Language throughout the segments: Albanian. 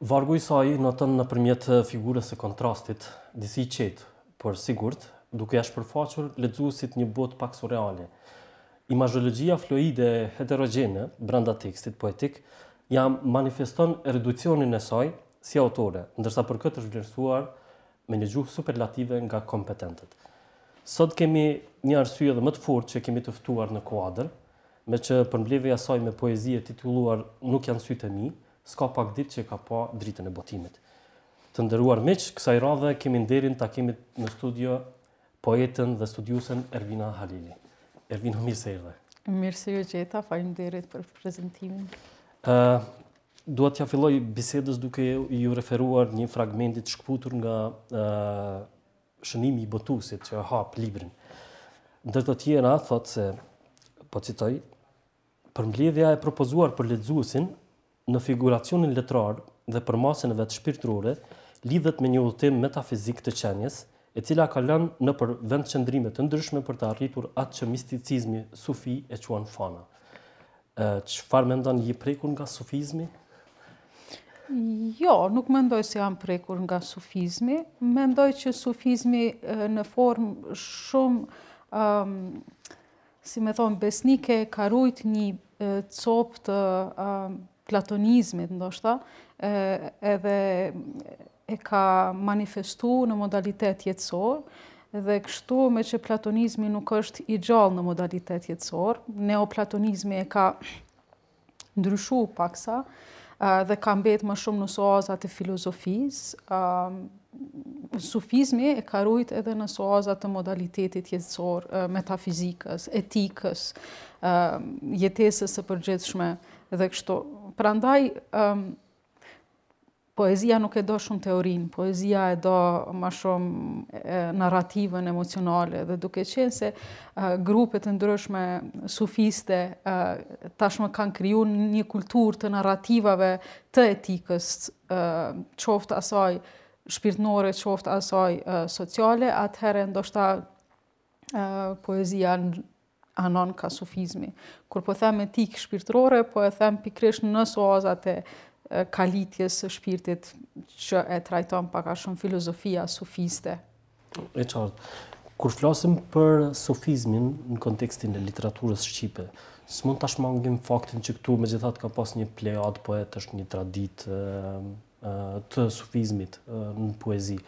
Vargu i saj noton nëpërmjet figurës së kontrastit, disi i qetë, por i sigurt, duke ia shpërfaqur lexuesit një botë pak surreale. Imazhologjia fluide e heterogjene brenda tekstit poetik ia manifeston erudicionin e saj si autore, ndërsa për këtë është vlerësuar me një gjuhë superlative nga kompetentët. Sot kemi një arsye edhe më të fortë që e kemi të ftuar në kuadër, meqë përmbledhja e saj me poezi e titulluar Nuk janë sytë e mi, S'ka pak ditë që e ka pa dritën e botimit. Të nderuar miq, kësaj radhe kemi nderin ta kemi në studio poeten dhe studiusen Ervina Halili. Ervina, mirë se erdhe. Mirë se ju gjeta, faleminderit për prezentimin. Ë, dua t'ja filloj bisedës duke ju referuar një fragmenti të shkëputur nga ë shënimi i botuesit që hap librin. Ndër të tjera thotë se po citoj, Përmbledhja e propozuar për lexuesin në figuracionin letrar dhe përmasjen e vet shpirtërore lidhet me një udhëtim metafizik të qenies, e cila ka lënë nëpër vendqëndrime të ndryshme për të arritur atë që misticizmi sufi e quan fana. Çfarë mendon je prekur nga sufizmi? Jo, nuk mendoj se jam prekur nga sufizmi. Mendoj që sufizmi në formë shumë si me thonë, besnike ka rujt një copë të platonizmit, ndoshta, edhe e ka manifestu në modalitet jetësor, dhe kështu meqë platonizmi nuk është i gjallë në modalitet jetësor, neoplatonizmi e ka ndryshu paksa dhe ka mbet më shumë në suazat e filozofisë. Sufizmi e ka rujt edhe në suaza të modalitetit jetësor, metafizikës, etikës, jetesës së përgjithshme dhe kështu. Prandaj, Poezia nuk e do shumë teorinë, poezia e do ma shumë narrativën emocionale dhe duke qenë se grupet e ndryshme sufiste tashmë kanë kriju një kulturë të narrativave të etikës qoftë asaj shpirtnore, qoftë asaj sociale, atëhere ndoshta poezia anon ka sufizmi. Kur po them etikë shpirtërore, po e them pikërisht në suazat e kalitjes së shpirtit që e trajton pak a shumë filozofia sufiste. E qartë. Kur flasim për sufizmin në kontekstin e literaturës shqipe, s'mund ta shmangim faktin që këtu megjithatë ka pas një plejadë poetësh, një traditë të sufizmit në poezi.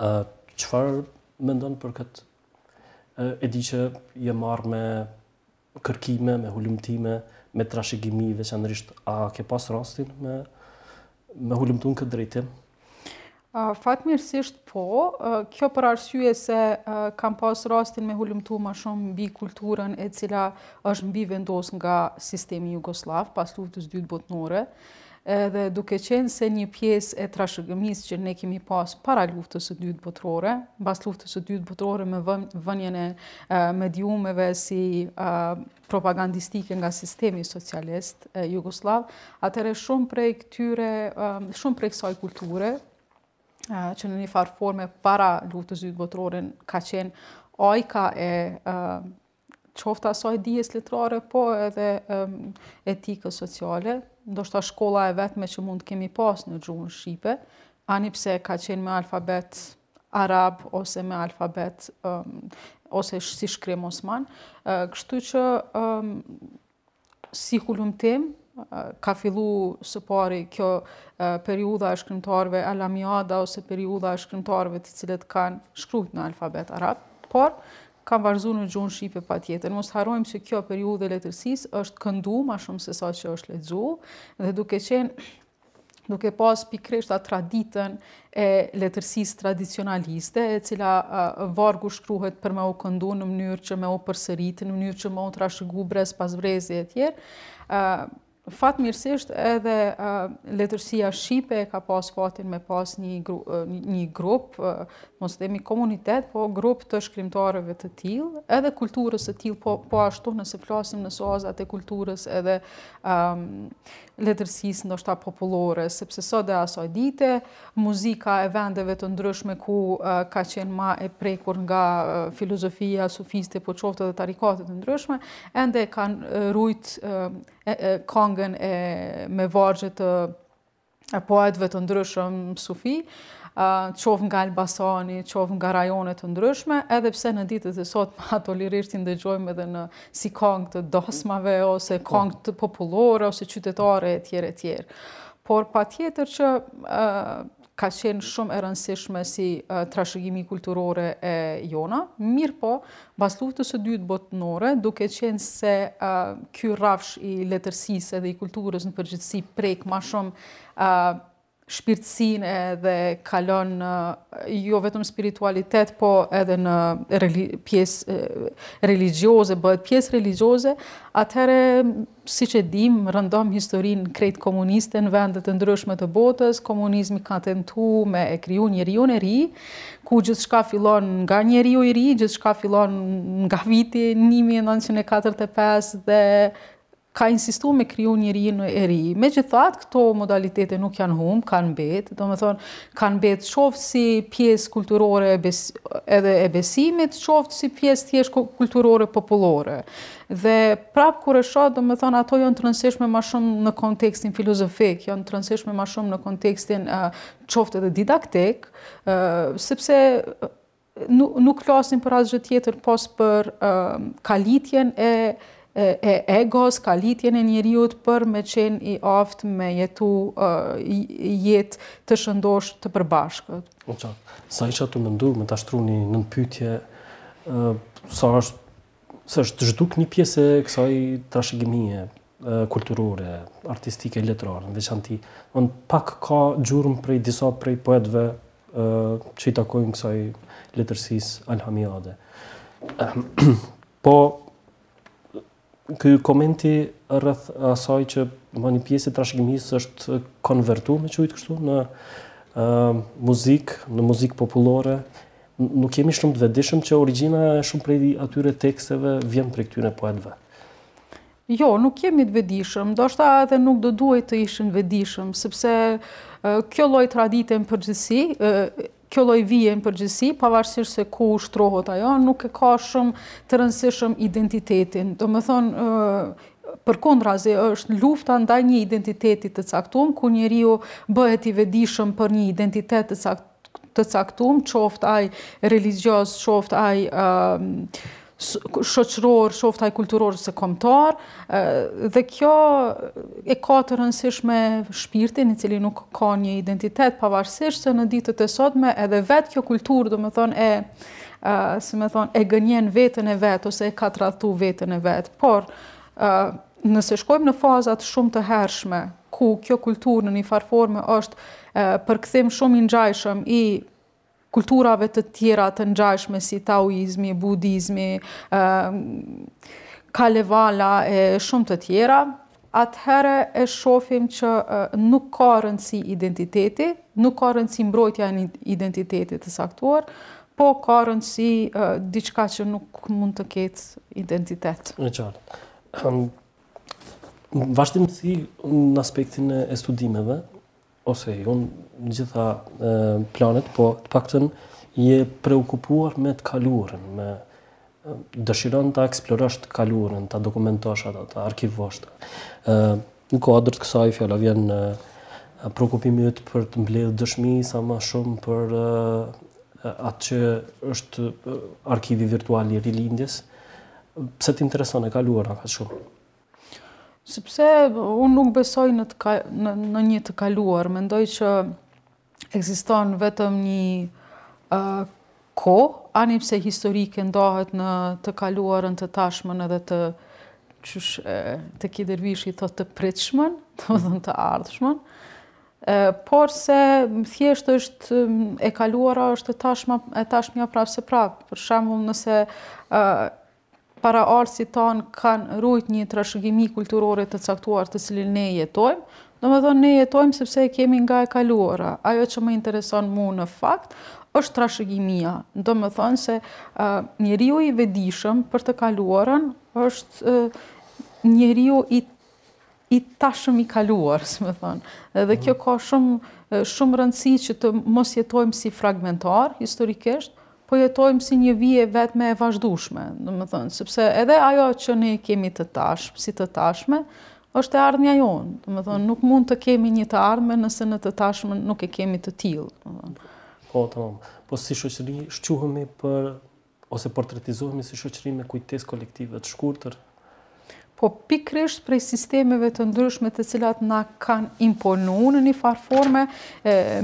Çfarë mendon për këtë E di që je marrë me kërkime, me hulumtime, me trashëgimi, veçanërisht, a ke pas rastin me, me hulumtu në këtë drejtim? Fatmirësisht po, kjo për arsye se kam pas rastin me hulumtu ma shumë mbi kulturën e cila është mbivendos nga sistemi jugosllav pas luftës së dytë botnore. Edhe duke qenë se një pjesë e trashëgimisë që ne kemi pas para luftës së dytë botërore, mbas luftës së dytë botërore me vënien e mediumeve si propagandistike nga sistemi socialist jugosllav, atëherë shumë prej këtyre, shumë prej kësaj kulture që në një farë forme para luftës së dytë botërore ka qenë ajka e qoftë asaj dijes letrare, po edhe etikës sociale, ndoshta shkolla e vetme që mund të kemi pas në gjuhën shqipe, ani pse ka qenë me alfabet arab ose me alfabet ose si shkrim osman, kështu që Si hulumtim, ka fillu së pari kjo periudha e shkrimtarëve Alamiada ose periudha e shkrimtarëve të cilët kanë shkrujt në alfabet arab, por kanë vargëzu në gjuhën shqipe patjetër. Mos harrojmë që kjo periudhë e letërsisë është këndu ma shumë sesa që është lexu, dhe duke qenë duke pas pikërisht atë traditën e letërsisë tradicionaliste, e cila vargu shkruhet për me u këndu në mënyrë që me u përsërit, në mënyrë që me u trashëgu brez pas brezi e tjerë. Fatmirësisht edhe letërsia shqipe ka pas fatin me pas një, gru, një grup, mos të themi komunitet, po grup të shkrimtarëve të tillë, edhe kulturës së tillë, po, po ashtu nëse flasim në suazat e kulturës edhe um, letërsisë ndoshta popullore, sepse sot dhe asaj dite, muzika e vendeve të ndryshme ku ka qenë ma e prekur nga filozofia sufiste, po qoftë edhe tarikate të ndryshme, ende e kanë rujt kongën me vargje të poetëve të ndryshëm sufi, qoftë nga Elbasani, qoftë nga rajone të ndryshme, edhe pse në ditët e sotme ato lirisht i ndëgjojmë edhe në si kongë të dasmave, ose po. kongë popullore, ose qytetare, e tjere, e tjere. Por patjetër që ka qenë shumë e rëndësishme si uh, trashëgimi kulturore e jona, mirëpo, mbas luftës së dytë botnore, duke qenë se uh, ky rafsh i letërsisë edhe i kulturës në përgjithësi prek ma shumë uh, shpirtësinë dhe kalon në jo vetëm spiritualitet, po edhe në reli, pjesë religjioze, bëhet pjesë religjioze, atëherë, siç e dimë, rëndom historinë krejt komuniste në vende të ndryshme të botës, komunizmi ka tentu me e kriju njeriun e ri, ku gjithçka fillon nga njeriu i ri, gjithçka fillon nga viti 1945 dhe ka insistu me kriju njerinë e ri. Megjithatë, këto modalitete nuk janë humb, kanë mbet, domethënë kanë mbet qoftë si pjesë kulturore e bes, edhe e besimit, qoftë si pjesë thjesht kulturore popullore. Dhe prapë kur e shoh, domethënë ato janë të rëndësishme ma shumë në kontekstin filozofik, janë të rëndësishme ma shumë në kontekstin uh, qoftë edhe didaktik, uh, sepse nuk flasin për asgjë tjetër pos për kalitjen e e egos, kalitjen e njeriut për me qenë i aftë me jetu jetë të shëndoshë të përbashkët. Në qartë, sa isha tu mendu me ta shtru një nënpyetje, sa është se është zhduk një pjesë e kësaj trashëgimie kulturore, artistike, letrare, në veçanti. Në pak ka gjurmë prej disa prej poetëve që i takojnë kësaj letërsisë alhamiade. po, ky komenti rreth asaj që ma një pjesë e trashëgimisë është konvertu, me qujt kështu, në muzikë, në muzikë popullore, Nuk jemi shumë të vedijshëm që origjina e shumë prej atyre teksteve vjen prej këtyre poetëve. Jo, nuk jemi të vedijshëm, ndoshta edhe nuk do duhej të ishin të vedijshëm, sepse kjo lloj tradite në përgjithësi, kjo lloj vije në përgjithësi, pavarësisht se ku ushtrohet ajo, nuk e ka shumë të rëndësishëm identitetin. Domethënë, përkundrazi, është lufta ndaj një identiteti të caktum, ku njeriu bëhet i vedijshëm për një identitet të caktum, të caktum, qoftë ai religjioz, qoftë ai shoqëror, qoftë ai kulturor ose kombëtar, dhe kjo e ka të rëndësishme shpirtin, i cili nuk ka një identitet, pavarësisht se në ditët e sotme edhe vetë kjo kulturë, domethonë, e, si me thonë, e gënjen veten e vet, ose e ka tradhtu veten e vet, por, Nëse shkojmë në fazat shumë të hershme, ku kjo kulturë në një farë forme është përkthim shumë i ngjajshëm i kulturave të tjera të ngjajshme si taoizmi, budizmi, kalevala e shumë të tjera, atëherë e shofim që nuk ka rëndësi identiteti, nuk ka rëndësi mbrojtja e identitetit të caktuar, Po ka rëndësi diçka që nuk mund të ketë identitet. E qartë. Um, vazhdimësi në aspektin e studimeve, ose jo në gjitha planet, po të paktën je preokupuar me të kaluarën, me Dëshiron ta eksplorosh të kaluarën, ta dokumentosh atë, ta arkivosh. Ë në kuadër të kësaj fjala vjen preokupimi yt për të mbledhë dëshmi sa më shumë për atë që është arkivi virtual i rilindjes. Pse të intereson e kaluara kaq shumë? Sepse unë nuk besoj në, të, në, në një të kaluar. Mendoj që ekziston vetëm nji kohë, ani pse historikisht ndahet në të kaluarën, të tashmën edhe të, qysh Teki Dervishi i thotë të pritshmen, domethënë të ardhshmen, por se thjesht është e kaluara është e tashmja prapë se prapë. Për shembull nëse Paraardhësit tanë kanë rujt një trashëgimi kulturore të caktuar të cilin ne jetojmë, domethënë ne jetojmë sepse e kemi nga e kaluara, ajo që më intereson mu në fakt është trashëgimia, domethënë se njeriu i vedishëm për të kaluarën është njeriu i i tashëm i kaluar, domethënë, edhe kjo ka shumë, shumë rëndësi që të mos jetojmë si fragmentar, historikisht, po jetojmë si një vijë e vetme e vazhdueshme, domethënë, sepse edhe ajo që ne kemi të tashmë, si të tashme, është e ardhmja jonë, domethënë, nuk mund të kemi një të ardhme nëse në të tashme nuk e kemi të tillë. Po, tamam. Po si shoqëri shquhemi për Ose portretizohemi si shoqëri me kujtesë kolektive të shkurtër? Po pikërisht prej sistemeve të ndryshme të cilat na kanë imponu në një farë forme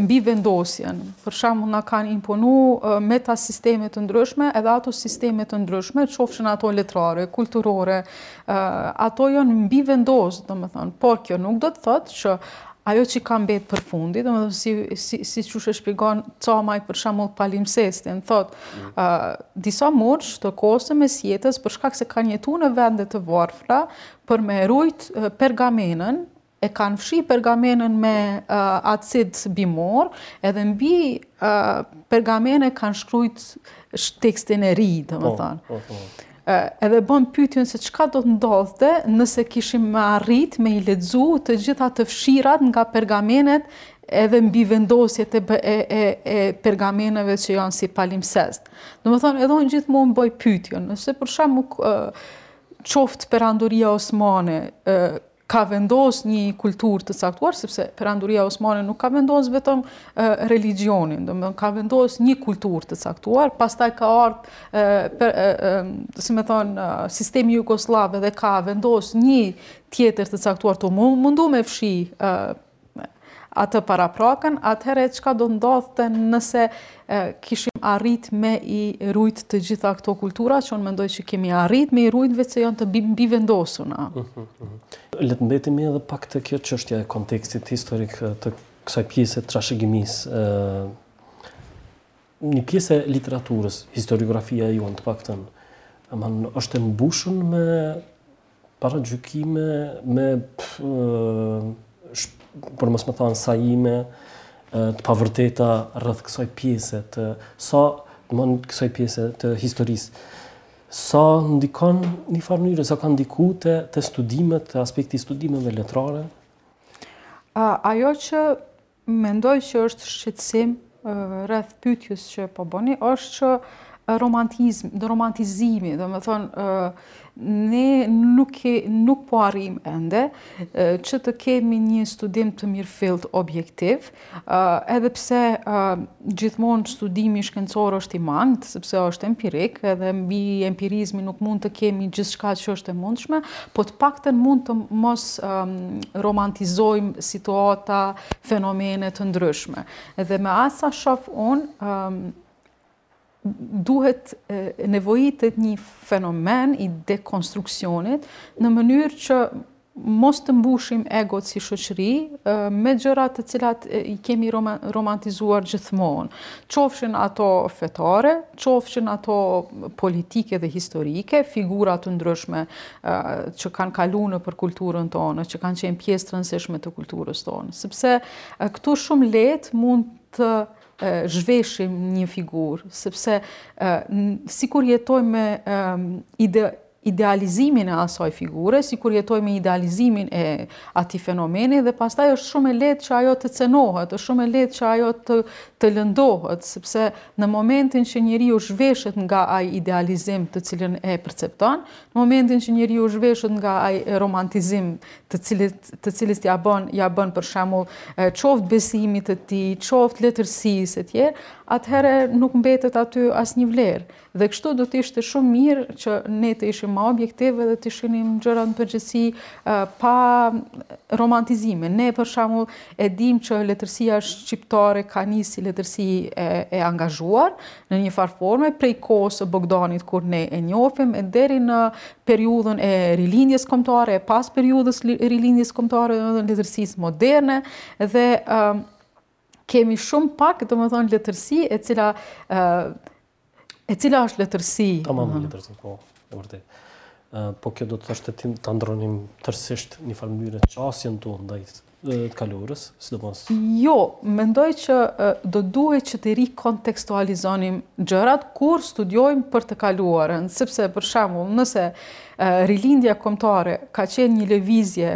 mbivendosjen. Për shembull na kanë imponu metasisteme të ndryshme edhe ato sisteme të ndryshme, qofshin ato letrare, kulturore, ato janë mbivendosë, domethënë. Por kjo nuk do të thotë që ajo që ka mbet përfundi, domethënë si, si, siç e shpjegon Camaj për shembull palimpsestin, thot, disa murgj të kohës së mesjetës për shkak se kanë jetu në vende të varfra për me e rujt pergamenën e kanë fshi pergamenën me acid bimor edhe mbi pergamenën e kanë shkrujt tekstin e ri, domethënë. Po, po. Edhe bën pyetjen se çka do të ndodhte nëse kishim me arrit me i lexu të gjitha të fshirat nga pergamenet edhe mbivendosjet e, e, e, e pergameneve që janë si palimpsest. Domethënë, edhe unë gjithmonë bëj pytjen, nëse për shembull qoftë perandoria osmane, ka vendos një kulturë të caktuar, sepse Perandoria Osmane nuk ka vendos vetëm religjionin, domethënë ka vendos një kulturë të caktuar, pastaj ka ardhë, si me thonë, sistemi jugosllav edhe ka vendos një tjetër të caktuar tu mundu me fshi atë paraprakën, atëherë çka do të ndodhte nëse kishim arrit me i rujt të gjitha këto kultura, që unë mendoj që kemi arrit me i rujt veç se janë të mbivendosuna. Mhm, mhm. Le të mbetemi edhe pak te kjo çështja e kontekstit historik të kësaj pjese të trashëgimisë. Një pjesë e literaturës, historiografia e jonë të paktën, është e mbushun me Paragjykime me për mos me thanë sajime të pavërteta rreth kësoj pjese të sa të mund kësoj pjese të historisë sa ndikon njëfarë mënyre, sa ka ndiku te, te studimet, te aspekti i studimeve letrare? A, ajo që Mendoj që është shqetësim rreth pyetjes që po bëni, është që romantizm, do romantizimi, domethënë, ne nuk, nuk po arrim ende që të kemi një studim të mirëfilltë objektiv, edhe pse Gjithmonë studimi shkencor është i mangët, sepse është empirik, edhe mbi empirizmin nuk mund të kemi gjithçka që është e mundshme, po të paktën mund të mos romantizojmë situata, fenomene të ndryshme. Edhe me aq sa shoh unë, duhet nevojitet një fenomen i dekonstruksionit në mënyrë që mos të mbushim egot si shoqëri me gjëra të cilat i kemi romantizuar gjithmonë. Qofshin ato fetare, qofshin ato politike dhe historike, figura të ndryshme që kanë kalu nëpër kulturën tonë, që kanë qenë pjesë të rëndësishme të kulturës tonë. Sepse këtu shumë lehtë mund të zhveshim një figurë, sepse sikur jetojmë me ide, idealizimin e asaj figure, sikur jetojmë me idealizimin e atij fenomeni dhe pastaj është shumë e lehtë që ajo të cenohet, është shumë e lehtë që ajo të të lëndohet, sepse në momentin që njeriu zhveshet nga ai idealizim të cilën e percepton, Në momentin që njeriu zhveshet nga ai romantizim të cilit të cilës ia bën ia bën për shembull qoftë besimit të tij, qoftë letërsisë e tjerë, atëherë nuk mbetet aty asnjë vlerë. Dhe kështu do të ishte shumë mirë që ne të ishim më objektivë dhe t'i shihnim gjërat në përgjithësi pa romantizime. Ne për shembull e dimë që letërsia shqiptare ka nis si letërsi e, e angazhuar, në një farë forme prej kohës së Bogdanit kur ne e njohim e deri në periudhën e rilindjes kombëtare, e pas periudhës së rilindjes kombëtare, domethënë letërsisë moderne dhe um, kemi shumë pak domethënë letërsi e cila uh, e cila është letërsi. Tamam mm. letërsi, po, e vërtetë. Uh, po kjo do të thoshte ta ndërronim tërësisht një farë mënyrë qasjen tonë ndaj të kaluarës, sidomos. Jo, mendoj që do duhej që t'i rikontekstualizonim gjërat kur studiojmë për të kaluarën, sepse për shembull, nëse rilindja kombëtare ka qenë një lëvizje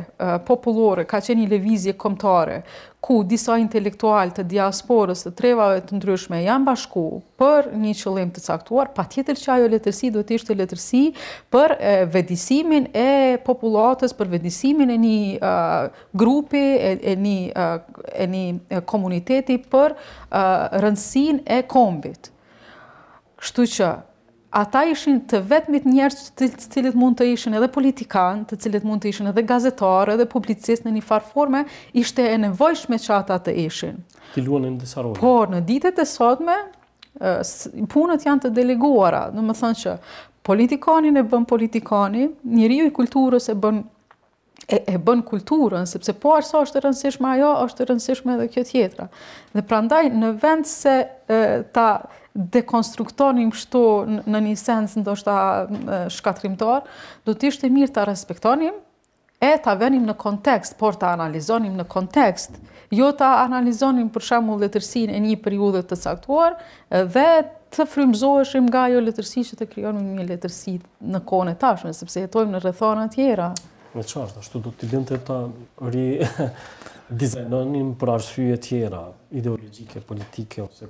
popullore, ka qenë një lëvizje kombëtare, ku disa intelektualë të diasporës të trevave të ndryshme janë bashku për një qëllim të caktuar, patjetër që ajo letërsi duhet të ishte letërsi për vetëdijesimin e popullatës, për vetëdijesimin e një grupi, e një e një komuniteti për rëndësinë e kombit. Kështu që ata ishin të vetmit njerëz të cilët mund të ishin edhe politikanë, të cilët mund të ishin edhe gazetarë, edhe publicistë në një farë forme, ishte e nevojshme që ata të ishin. T'i luanin disa role. Por në ditët e sotme, punët janë të deleguara, domethënë që politikanin e bën politikani, njeriu i kulturës e bën e, e bën kulturën, sepse po aq sa është e rëndësishme ajo, është e rëndësishme edhe kjo tjetra. Dhe prandaj në vend se e, ta dekonstruktonim kështu në një sens ndoshta shkatërrimtar, do të ishte mirë ta respektonim, E, ta venim në kontekst, por ta analizonim në kontekst, jo ta analizonim për shembull letërsinë e një periudhe të caktuar dhe të frymëzoheshim nga ajo letërsi që të krijonim një letërsi në kohën e tashme, sepse jetojmë në rrethana të tjera. E qartë, ashtu do t'i binte ta ridizajnonim për arsye tjera, ideologjike, politike, ose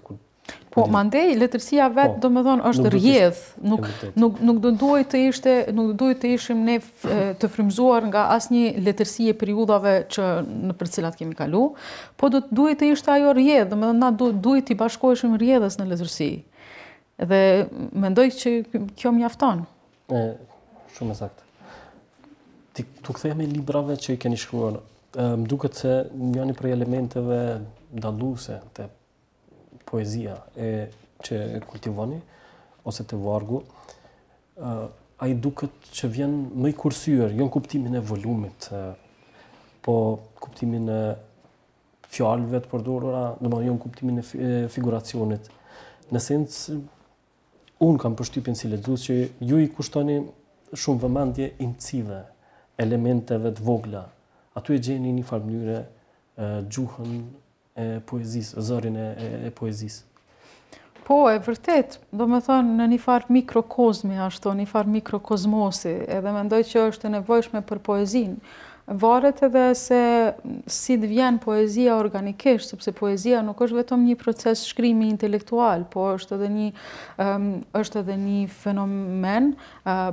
Po, mandej, letërsia vetë, po, domethënë, është rrjedhë, nuk do duhej të ishte, nuk do duhej të ishim ne të frymëzuar nga asnjë letërsi e periudhave që nëpër të cilat kemi kalu, po do duhej të ishte ajo rrjedhë, domethënë, na do duhej t'i bashkoheshim rrjedhës në letërsi. Dhe mendoj që kjo mjafton. E, shumë e saktë. T'iu, t'u kthehemi librave që i keni shkruar, më duket se njëri prej elementeve dalluese të poezia që e kultivoni ose të vargu, ai duket që vjen më i kursyer, jo në kuptimin e volumit, po kuptimin e fjalëve të përdorura, domethënë jo në kuptimin e figuracionit. Në sens unë kam përshtypjen si lexues që ju i kushtoni shumë vëmendje imcive, elementeve të vogla. Aty e gjeni një farë mënyre gjuhën e poezisë, zërin e, e, e poezisë. Po, e vërtet, domethonë në një farë mikrokozmi ashtu, një farë mikrokozmosi, edhe mendoj që është e nevojshme për poezinë. Varet edhe se si të vjen poezia organikisht, sepse poezia nuk është vetëm një proces shkrimi intelektual, po është edhe një, um, është edhe një fenomen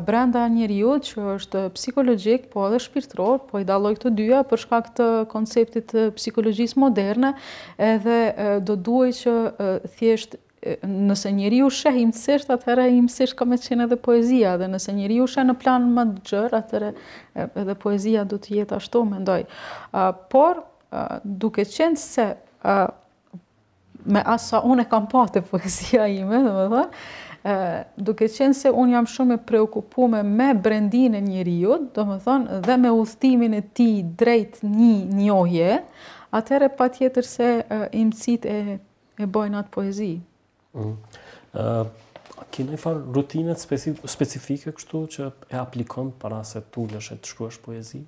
Brenda njeriut që është psikologjik, po edhe shpirtëror, po i dalloj këto dyja për shkak të konceptit të psikologjisë moderne, edhe do duhej që thjesht nëse njeriu sheh imtësisht, atëherë imtësisht ka me qenë edhe poezia, dhe nëse njeriu sheh në plan më të gjërë, atëherë edhe poezia do të jetë ashtu, mendoj. Por, duke qenë se me aq sa unë e kam pa te poezia ime, domethënë, duke qenë se unë jam shumë e preokupume me brendinë e njeriut, domethënë, dhe me udhëtimin e tij drejt një njohjeje, atëherë patjetër se imtësitë e, e bojnë atë poezi. Mm. Ke naj farë rutine specifike kështu që e aplikon para se të ulesh e të shkruash poezi?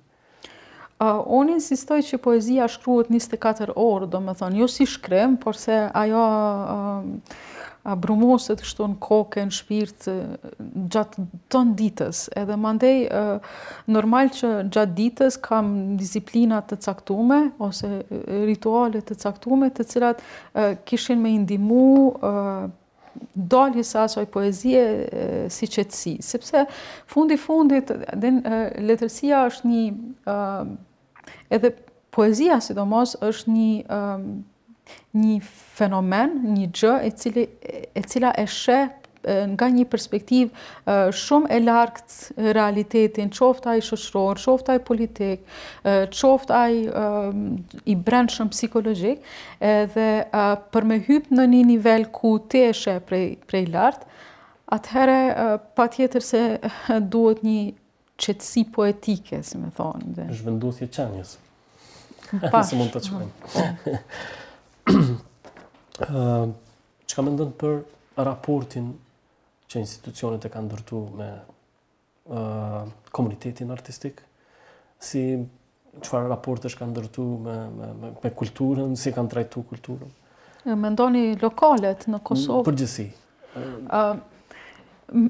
Unë insistoj që poezia shkruhet 24 orë, domethonë, jo si shkrim, porse ajo brumoset kështu në kokë, në shpirt, gjatë ton ditës. Edhe mandej, normal që gjatë ditës kam disiplina të caktume, ose rituale të caktume, të cilat kishin me i ndihmu daljes së asaj poezie si qetësi, sepse fundi i fundit letërsia është një uh, edhe poezia sidomos është një uh, një fenomen, një gjë e cili e cila e sheh nga një perspektivë shumë e largët realitetin, qoftë ai shoqëror, qoftë ai politik, qoftë ai i brendshëm psikologjik, Edhe për me hyp në ni nivel ku ti e sheh prej prej lart, atëhere patjetër se duhet nji qetësi poetike, si me thonë. Zhvendosje qenieje. Po. Nëse mund ta quajmë. Ëm çka mendon për raportin që institucionet e kanë ndërtu me komunitetin artistik, si çfarë raportesh kanë ndërtu me, me, me, me kulturën, si kanë trajtu kulturën. Mendoni lokalet në Kosovë? Përgjithësi. Uh,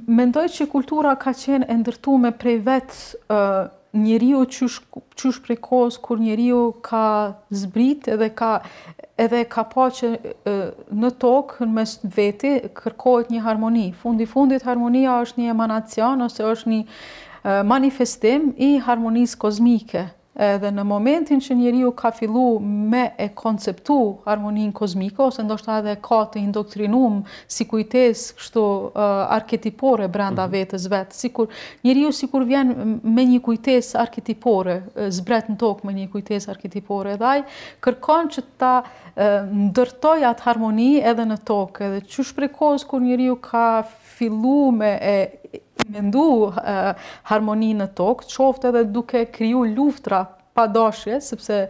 mendoj që kultura ka qenë e ndërtume prej vetë uh, njeriu qysh, qysh prej kohës kur njeriu ka zbrit edhe ka, edhe e ka pa që në tokë, në mes veti, kërkohet një harmoni. Fundi fundit, harmonia është një emanacion, ose është një manifestim i harmonisë kozmike. Edhe në momentin që njeriu ka fillu me e konceptu harmoninë kozmike, ose ndoshta edhe ka të indoktrinum si kujtesë kështu arketipore brenda mhm. vetes vet, sikur njeriu sikur vjen me një kujtesë arketipore, zbret në tokë me një kujtesë arketipore, edhe ai kërkon që ta ndërtojë atë harmoni edhe në tokë, edhe qysh prej kohës kur njeriu ka fillu me e mendu harmoni në tokë, qoftë edhe duke kriju luftra pa dashje, sepse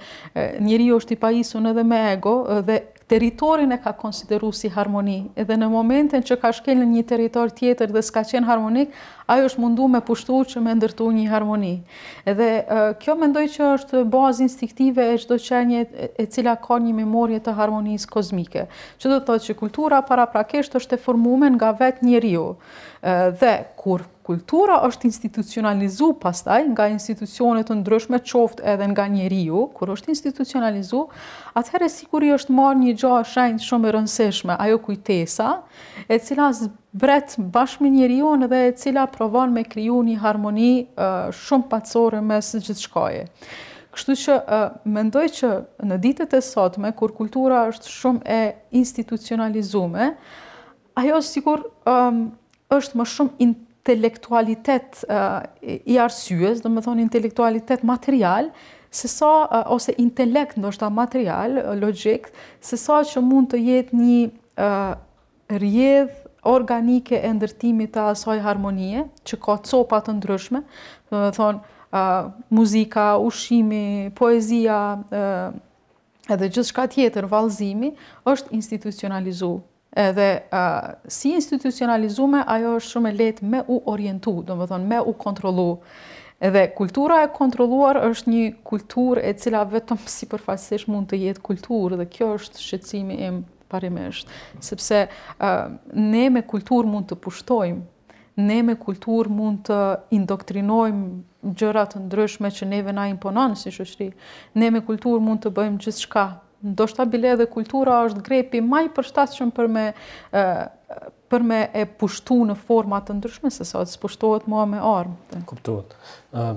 njeriu është i pajisun edhe me ego dhe territorin e ka konsideru si harmoni. Edhe në momentin që ka shkel në një territor tjetër dhe s'ka qenë harmonik, ajo është mundu me pushtu që me ndërtu një harmoni. Dhe kjo mendoj që është bazë instinktive e çdo qenie e cila ka një memorie të harmonisë kozmike. Që do të thotë që kultura paraprakisht është e formume nga vet njeriu. Dhe kur kultura është institucionalizu pastaj nga institucione të ndryshme, qoftë edhe nga njeriu, kur është institucionalizu, atëherë sikur i është marrë një gja e shenjtë shumë e rëndësishme, ajo kujtesa, e cila zbret bashkë me njeriun dhe e cila provon me kriju një harmoni shumë paqësore mes gjithçkaje. Kështu që mendoj që në ditët e sotme, kur kultura është shumë e institucionalizume, ajo sikur është më shumë intelektualitet i arsyes, domethënë intelektualitet material, se sa ose intelekt ndoshta material, logjik, se sa që mund të jetë një rrjedhë organike e ndërtimit të asaj harmonie, që ka copa të ndryshme, domethënë, muzika, ushqimi, poezia, edhe gjithçka tjetër, vallëzimi, është institucionalizu. Edhe si e institucionalizume, ajo është shumë e lehtë me u orientu, domethënë, me u kontrollu. Edhe kultura e kontrolluar është një kulturë e cila vetëm sipërfaqësisht mund të jetë kulturë, dhe kjo është shqetësimi im. Parimisht, sepse ne me kulturë mund të pushtojmë, ne me kulturë mund të indoktrinojmë gjëra të ndryshme që neve na imponon si shoqëri. Ne me kulturë mund të bëjmë gjithçka. Ndoshta bile edhe kultura është grepi ma i përshtatshëm për me për me e pushtu në forma të ndryshme se sa të pushtohet ma me armë. Kuptohet. Ë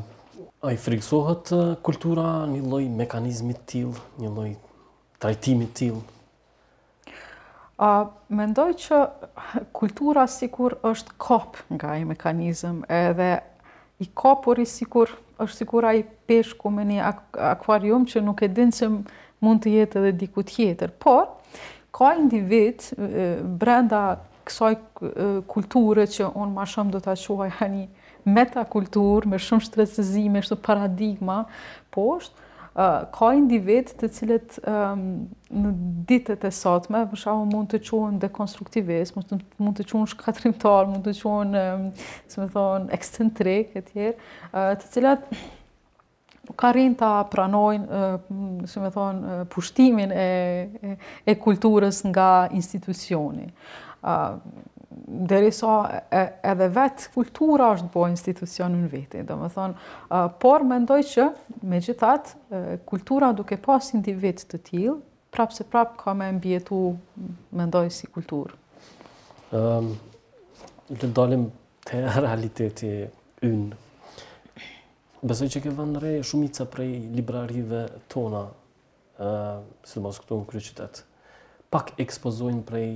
a i frikësohet kultura një lloj mekanizmi të tillë, një lloj trajtimi të tillë? A mendoj që kultura sikur është kop nga ai mekanizëm edhe i kopuri sikur është sikur ai peshku në një akvarium që nuk e din se mund të jetë edhe diku tjetër. Por, ka individ brenda kësaj kulture që unë ma shumë do ta quaja një Metakulturë, me shumë shtresëzime, shumë paradigma poshtë, ka individë të cilët në ditët e sotme, për shembull mund të quhen dekonstruktivist, mund të quhen shkatërrimtar, mund të quhen, si me thonë, ekscentrik, e tjerë, të cilat nuk arrijnë ta pranojnë, si me thonë, pushtimin e, e kulturës nga institucioni. Derisa edhe vetë kultura është bo institucion në vete, domethonë, por mendoj që, megjithatë, kultura duke pas individ të tillë, prapëseprapë ka me mbijetu, mendoj, si kulturë. Um, të dalim te realiteti ynë, Besoj që ke vënë re shumica prej librarive tona, sidomos këtu në kryeqytet. Pak ekspozojnë prej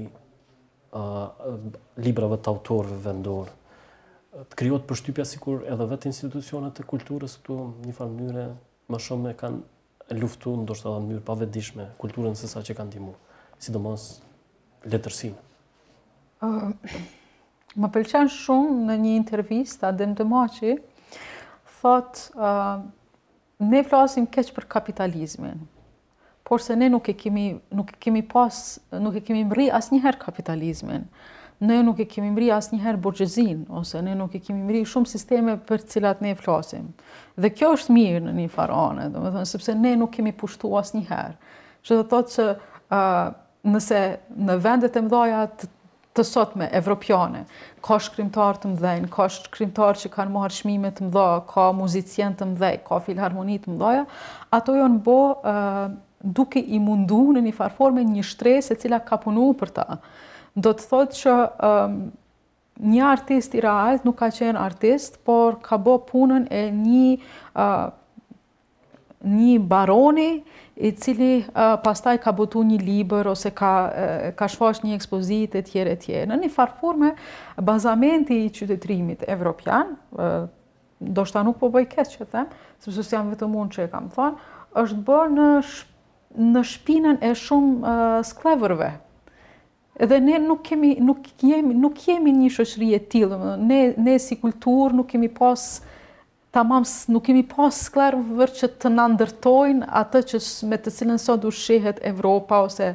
librave të autorëve vendorë. Të krijohet përshtypja sikur edhe vetë institucionet e kulturës këtu njëfarë mënyre më shumë e kanë luftu ndoshta në mënyrë të pavetëdijshme kulturën sesa që kanë ndihmu, sidomos letërsinë. më pëlqen shumë në një intervistë Adem Demaçi thot ne flasim keq për kapitalizmin. Porse ne nuk e kemi nuk e kemi pas nuk e kemi mrri asnjëherë kapitalizmin. Ne nuk e kemi mrri asnjëherë borgjezinë ose ne nuk e kemi mrri shumë sisteme për të cilat ne flasim. Dhe kjo është mirë në njëfarë ane, domethonë sepse ne nuk kemi pushtuar asnjëherë. Që do të thotë se uh, nëse në vendet e mëdha të, të sotme evropiane ka shkrimtarë të mëdhenj, ka shkrimtarë që kanë marrë çmime të mëdha, ka muzicienë të mëdhenj, ka filharmoni të mëdha, ato janë bo uh, duke i mundu në njëfarë forme një shtresë e cila ka punu për ta. Do të thotë që um, Nji artist real nuk ka qenë artist, por ka bo punën e nji nji baroni i cili pastaj ka botu nji libër ose ka ka shfaq nji ekspozitë etj etj. Në njifarë forme bazamenti i qytetërimit evropian, ndoshta nuk po bëj keq që them, sepse s'jam vetëm unë që e kam thënë, është bo në në shpinën e shumë skllevërve. Edhe ne nuk kemi nuk jemi nuk jemi një shoqëri e tillë, domethënë ne ne si kulturë nuk kemi pas tamam nuk kemi pas skllevër që të na ndërtojnë atë që me të cilën sot ushqehet Evropa ose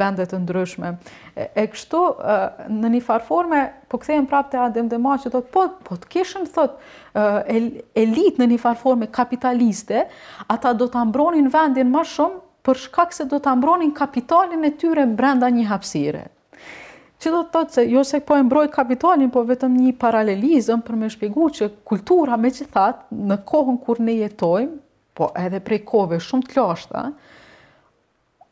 vende të ndryshme. E, e kështu në një farë forme po kthehem prapë te Adem Demaçi që thotë po po të kishim thot elitë në një farë forme kapitaliste, ata do ta mbronin vendin ma shumë për shkak se do ta mbronin kapitalin e tyre brenda një hapësire. Që do të thotë se jo se po e mbroj kapitalin, po vetëm një paralelizëm për me shpjegu që kultura megjithatë në kohën kur ne jetojmë, po edhe prej kohëve shumë të lashta,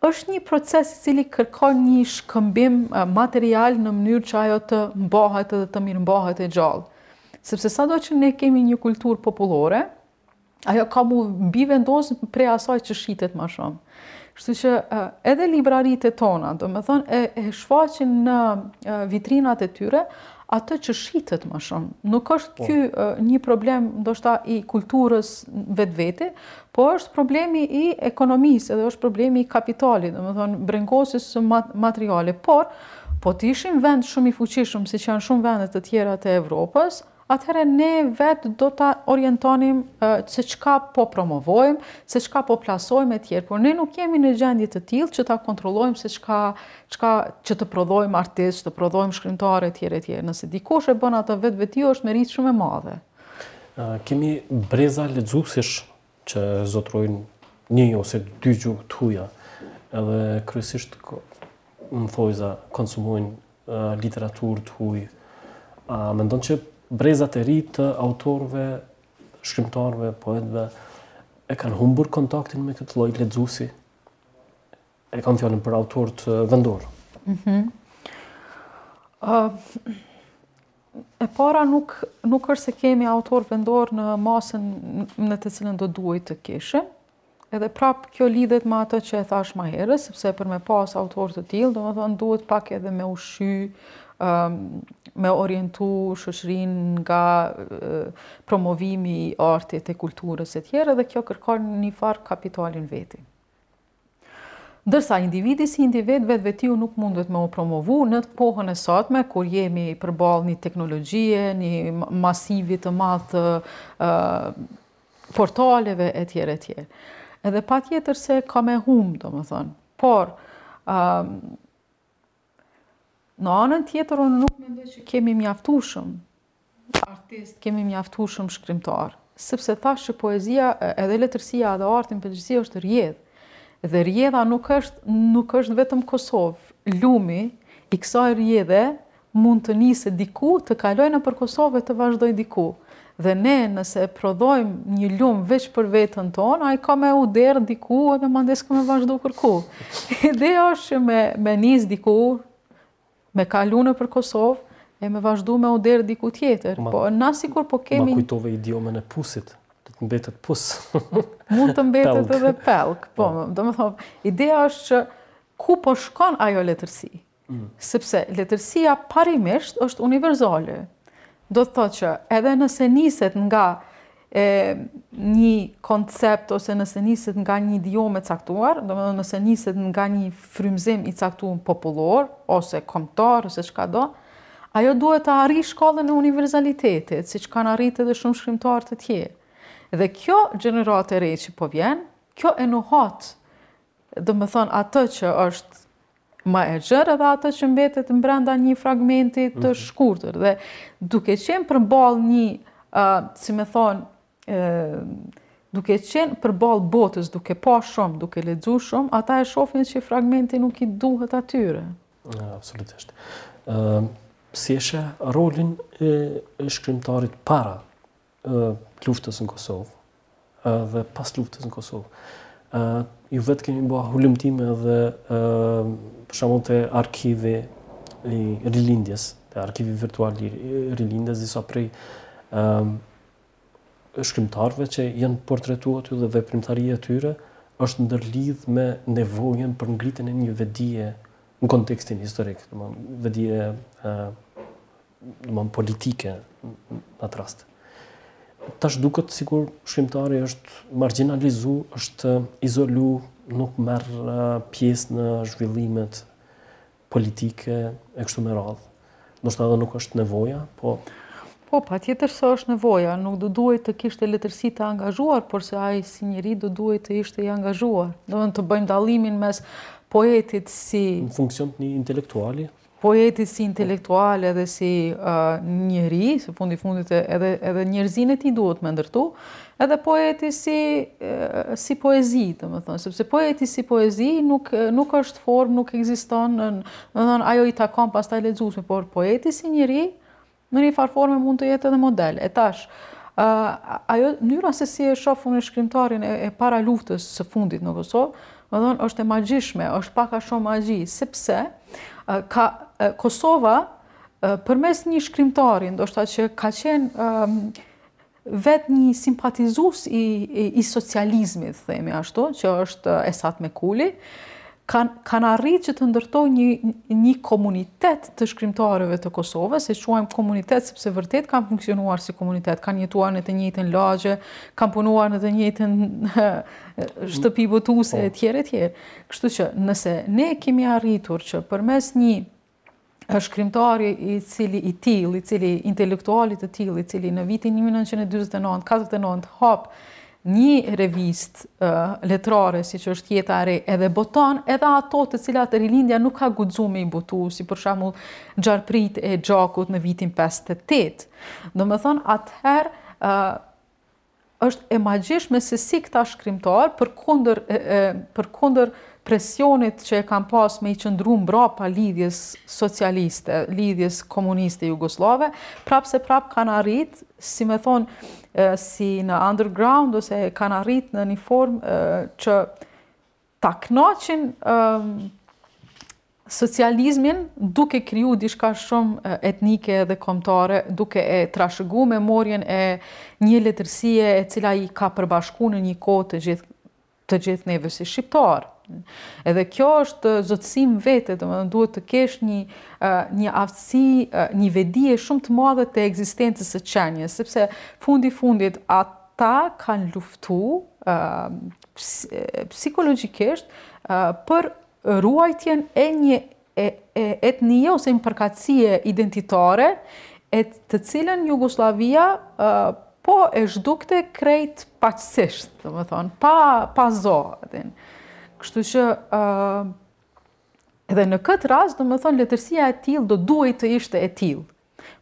është një proces i cili kërkon një shkëmbim material në mënyrë që ajo të mbahet dhe të mirëmbahet e gjallë. Sepse sado që ne kemi një kulturë popullore, ajo ka m'u mbivendos prej asaj që shitet ma shumë. Kështu që edhe librarit e tona, domethonë, e, e shfaqin në vitrinat e tyre, atë që shitet ma shumë. Nuk është ky një problem, ndoshta, i kulturës vetveti, po është problemi i ekonomisë, edhe është problemi i kapitalit, domethonë, brengosjes materiale. Por, po të ishim vend shumë i fuqishëm, siç janë shumë vende të tjera të Evropës, atëherë ne vetë do ta orientonim se çka po promovojmë, se çka po plasojmë etj. Por ne nuk jemi në gjendje të tillë që ta kontrollojmë se çka çka që të prodhojmë artistë, që të prodhojmë shkrimtarë etj etj. Nëse dikush e bën atë vetvetiu është meritë shumë e madhe. Kemi breza lexuesish që e zotërojnë një ose dy gjuhë të huaja, edhe kryesisht në thojza konsumojnë literaturë të huaj. A mendon që brezat e rinj të autorëve, shkrimtarëve, poetëve e kanë humbur kontaktin me këtë lloj lexuesi? E kam fjalën për autorët vendorë. Mhm. Mm E para nuk nuk është se kemi autorë vendorë në masën në të cilën do duhej të kishim. Edhe prap kjo lidhet me atë që e thash ma herët, sepse për me pas autorë të tillë, domethënë duhet pak edhe me ushqy, um, me orientu shoqërinë nga promovimi i artit, e kulturës etj, dhe kjo kërkon një farë kapitali n'veti. Ndërsa individi si individ vetvetiu nuk mundet me u promovu në kohën e sotme kur jemi përballë një teknologjie, një masivi të madh të portaleve etj etj. Edhe patjetër se ka me humb, domethënë, por Në anën tjetër unë nuk mendoj që kemi mjaftueshëm artistë, kemi mjaftueshëm shkrimtarë, sepse thashë që poezia, edhe letërsia, edhe arti në përgjithësi është rrjedhë. Dhe rrjedha nuk është nuk është vetëm Kosovë. Lumi i kësaj rrjedhe mund të nisë diku, të kalojë nëpër Kosovë e të vazhdojë diku. Dhe ne nëse e prodhojmë një lumë veç për veten tonë, ai ka me u derdh diku edhe mandej s'ka me vazhdu kërkund. Ideja është që me me nis diku, me kalu nëpër Kosovë e me vazhdu me u derdh diku tjetër. Po na sikur po kemi Ma kujtove idiomen e pusit, do të mbetet pus. Mund të mbetet edhe pellg. Po, domethënë, ideja është që ku po shkon ajo letërsi? Sepse letërsia parimisht është universale. Do të thotë që edhe nëse niset nga e, një koncept ose nëse niset nga një idiomë e caktuar, domethënë nëse niset nga një frymëzim i caktuar popullor ose kombëtar ose çkado, ajo duhet ta arrijë shkallën e universalitetit, siç kanë arritë edhe shumë shkrimtarë të tjerë. Dhe kjo gjeneratë e re që po vjen, kjo e nuhat, domethënë atë që është ma e gjerë edhe atë që mbetet mbrenda një fragmenti të mhm. shkurtër dhe duke qenë përballë një, si me thënë, duke qenë përballë botës, duke pa shumë, duke lexu shumë, ata e shofin që fragmenti nuk i duhet atyre. Absolutisht. Ë si e sheh rolin e, e shkrimtarit para luftës në Kosovë dhe pas luftës në Kosovë. Ju vetë keni bë hulumtime dhe për shembull te arkivi i Rilindjes, te arkivi virtual i Rilindjes, disa prej shkrimtarve që janë portretu aty dhe veprimtaria e tyre, është ndërlidh me nevojen për ngritjen e një vetëdije në kontekstin historik, domethënë vetëdije domethënë politike në atë rast. Tash duket sikur shkrimtari është margjinalizu, është izolu, nuk merr pjesë në zhvillimet politike e kështu me radhë. Ndoshta edhe nuk është nevoja, po Po, patjetër se është nevoja, nuk do duhej të kishte letërsi të angazhuar, porse ai si njeri do duhej të ishte i angazhuar. Do ta bëjmë dallimin mes poetit si... Në funksion të një intelektuali, Poeti si intelektual edhe si njeri, se fundi i fundit edhe edhe njerëzinë e tij duhet me e ndërtu, edhe poeti si si poezi, domethënë, sepse poeti si poezi nuk nuk është formë, nuk ekziston, domethënë ajo i takon pastaj lexuesve, por poeti si njeri Në një farë forme mund të jetë edhe model. E tash, ajo mënyra se si e shoh unë shkrimtarin e, e para luftës së fundit në Kosovë, më dhënë është e magjishme, është paka shumë magji, sepse ka, Kosova përmes një shkrimtari, ndoshta që ka qenë Vetë një simpatizus i i socializmit, themi ashtu, që është Esat Mekuli, kanë arritë që të ndërtojë një një komunitet të shkrimtarëve të Kosovës, e quajmë komunitet sepse vërtet kanë funksionuar si komunitet, kanë jetuar në të njëjtën lagje, kanë punuar në të njëjtën shtëpi botuese etj etj. Kështu që nëse ne kemi arritur që përmes një shkrimtari i cili i tillë, i cili intelektuali të tillë, i cili në vitin 1949, 49 hap një revistë uh, letrare siç është Jeta e Re edhe boton edhe ato të cilat Rilindja nuk ka guxu me i botu si për shembull Gjarpijt e gjakut në vitin 58 domethonë atëherë uh, është e magjishme se si këta shkrimtarë, përkundër, përkundër presionit që e kanë pas me i qëndru mbrapa lidhjes socialiste, lidhjes komuniste jugosllave, prapseprap kanë arrit, si me thonë, si në underground, ose kanë arrit në një formë që ta kënaqin socializmin duke kriju diçka shumë etnike dhe kombëtare, duke e trashëgu memorien e një letërsie e cila i ka përbashku në një kohë të gjithë të gjithë neve si shqiptarë. Edhe kjo është zotësi m'vete, domethënë duhet të kesh një një aftësi, një vetëdije shumë të madhe të ekzistencës së qenies, sepse fundi fundit ata kanë luftu psikologjikisht për ruajtjen e një etnie ose një përkatësie identitare, e të cilën Jugosllavia po e zhdukte krejt paqësisht, domethonë, pa, pa zo, a din. Kështu që, uh, edhe në këtë rast, domethonë, letërsia e tillë do duhej të ishte e tillë.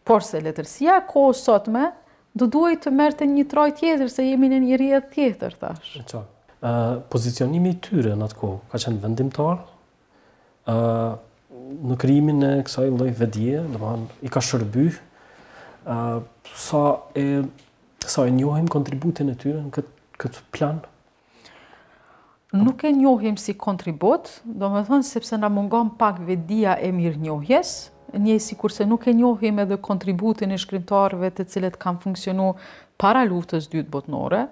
Porse, letërsia e kohës sotme do duhej të merrte një trajtë tjetër se jemi në një rrjedhë tjetër, thash. E qartë. Ë, pozicionimi i tyre në atë kohë ka qenë vendimtar, ë, në krijimin e kësaj lloj vetëdije, domethënë i ka shërby ë sa e sa e njohim kontributin e tyre në këtë këtë plan nuk e njohim si kontribut, domethonë sepse na mungon pak vetëdija e mirënjohjes, njësikurse nuk e njohim edhe kontributin e shkrimtarëve të cilët kanë funksionu para luftës dytë botnore,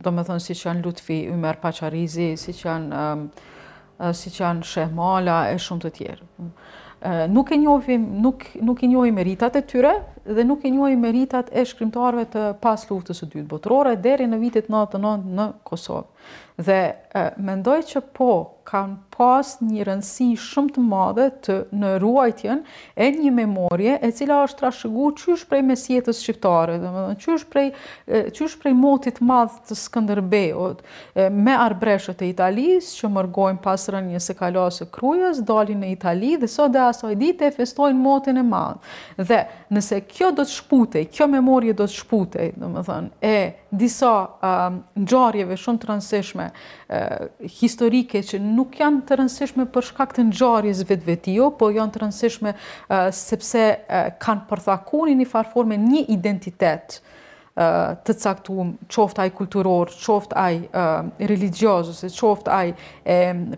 domethonë siç janë Lutfi, Ymer Paçarizi, siç janë siç janë Sheh Mala e shumë të tjerë. Nuk e njohim, nuk, nuk i njohim meritat e tyre dhe nuk i njohim meritat e shkrimtarëve të pas luftës së dytë botërore deri në vitet 99 në Kosovë. Dhe e, mendoj që po kan pas një rëndësi shumë të madhe të në ruajtjen e një memorie e cila është trashëgu qysh prej mesjetës shqiptare, domethënë qysh prej qysh prej motit të madh të Skënderbeut, Me arbreshët e Italisë, që mërgojnë pas rënies së kalasë së Krujës, dalin në Itali dhe sot e asaj dite e festojnë motin e madh. Dhe, nëse kjo do të shputej, kjo memorie do të shputej, domethënë, e disa ngjarjeve shumë të rëndësishme historike që nuk janë të rëndësishme për shkak të ngjarjes vetvetiu, po janë të rëndësishme sepse kanë përthekuar në një farë forme një identitet të caktuar, qoftë ai kulturor, qoftë ai religjioz ose qoftë ai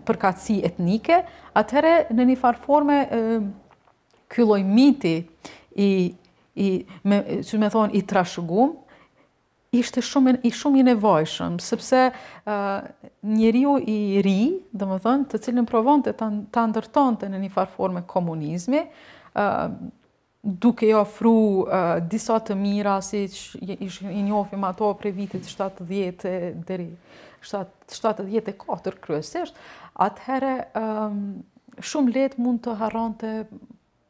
përkatësi etnike, atëherë në një farë forme ky lloj miti i i me thënë i trashëgum ishte shumë i shumë i nevojshëm sepse ë njeriu i ri, domethënë, të cilin provonte ta ta ndërtonte në një farë forme komunizmi, ë duke i ofru disa të mira siç i njofim ato prej vitit 70 deri 74 kryesisht, atëherë shumë lehtë mund të harronte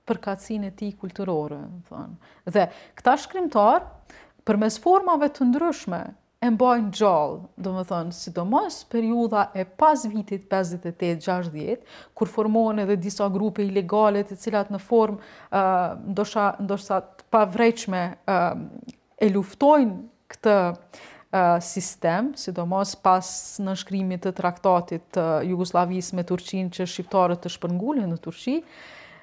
përkatësinë e tij kulturore, domethënë. Dhe këta shkrimtarë përmes formave të ndryshme e mbajnë gjallë, domethënë, sidomos periudha e pas vitit pesëdhjetë e tetë, gjashtëdhjetë, kur formohen edhe disa grupe ilegale, të cilat në formë ë ndoshta ndoshta të pavrejtshme ë e luftojnë këtë ë sistem, sidomos pas nënshkrimit të traktatit të Jugosllavisë me Turqinë që shqiptarët të shpërngulen në Turqi,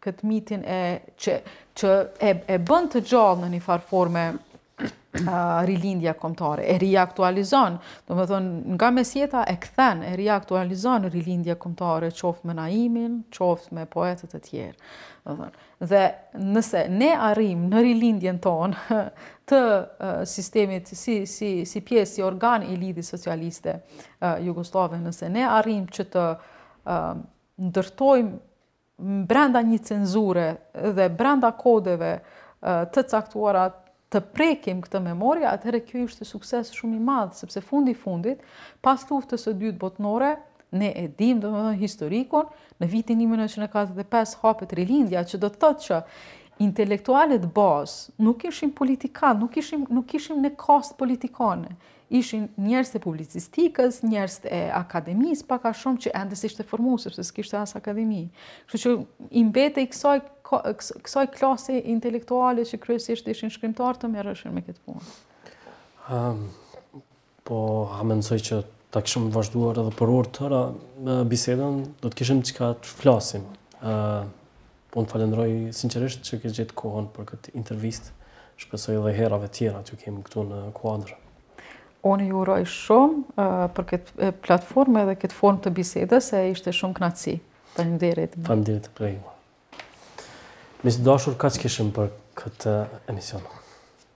këtë mitin e që që e e bën të gjallë në një farë forme rilindja kombëtare, e riaktualizon, domethënë, nga mesjeta e kthen, e riaktualizon rilindja kombëtare, qoftë me Naimin, qoftë me poetët e tjerë. Domethënë. Dhe nëse ne arrim në Rilindjen tonë të sistemit si, si, si pjesë, si organ i lidhjes socialiste jugosllave, nëse ne arrim që të ndërtojmë brenda një cenzure dhe brenda kodeve të caktuara të prekim këtë memorie, atëherë kjo ishte sukses shumë i madh, sepse fundi i fundit, pas luftës së dytë botërore, ne e dim domethënë historikun, në vitin 1945 hapet Rilindja, që do të thotë që intelektualët bazë nuk ishin politikanë, nuk ishin, nuk ishin një kastë politikane, ishin njerëz të publicistikës, njerëz të akademisë, pak a shumë që ende s'ishte formu, sepse s'kishte as akademi. Kështu që i mbetej kësaj, kësaj klase intelektuale që kryesisht ishin shkrimtarë të merreshin me këtë punë. Um, po, a mendoj që ta kishim vazhduar edhe për orë tëra bisedën, do të kishim çka të flasim. Uh, Unë të falënderoj sinqerisht që ke gjetë kohën për këtë intervistë. Shpresoj edhe herave tjera t'ju kemi këtu në kuadër. Unë ju uroj shumë për këtë platformë edhe këtë formë të bisedës, se ishte shumë knatësi. Faleminderit. Faleminderit prej jush. Miq të dashur, kaq kishim për këtë emision.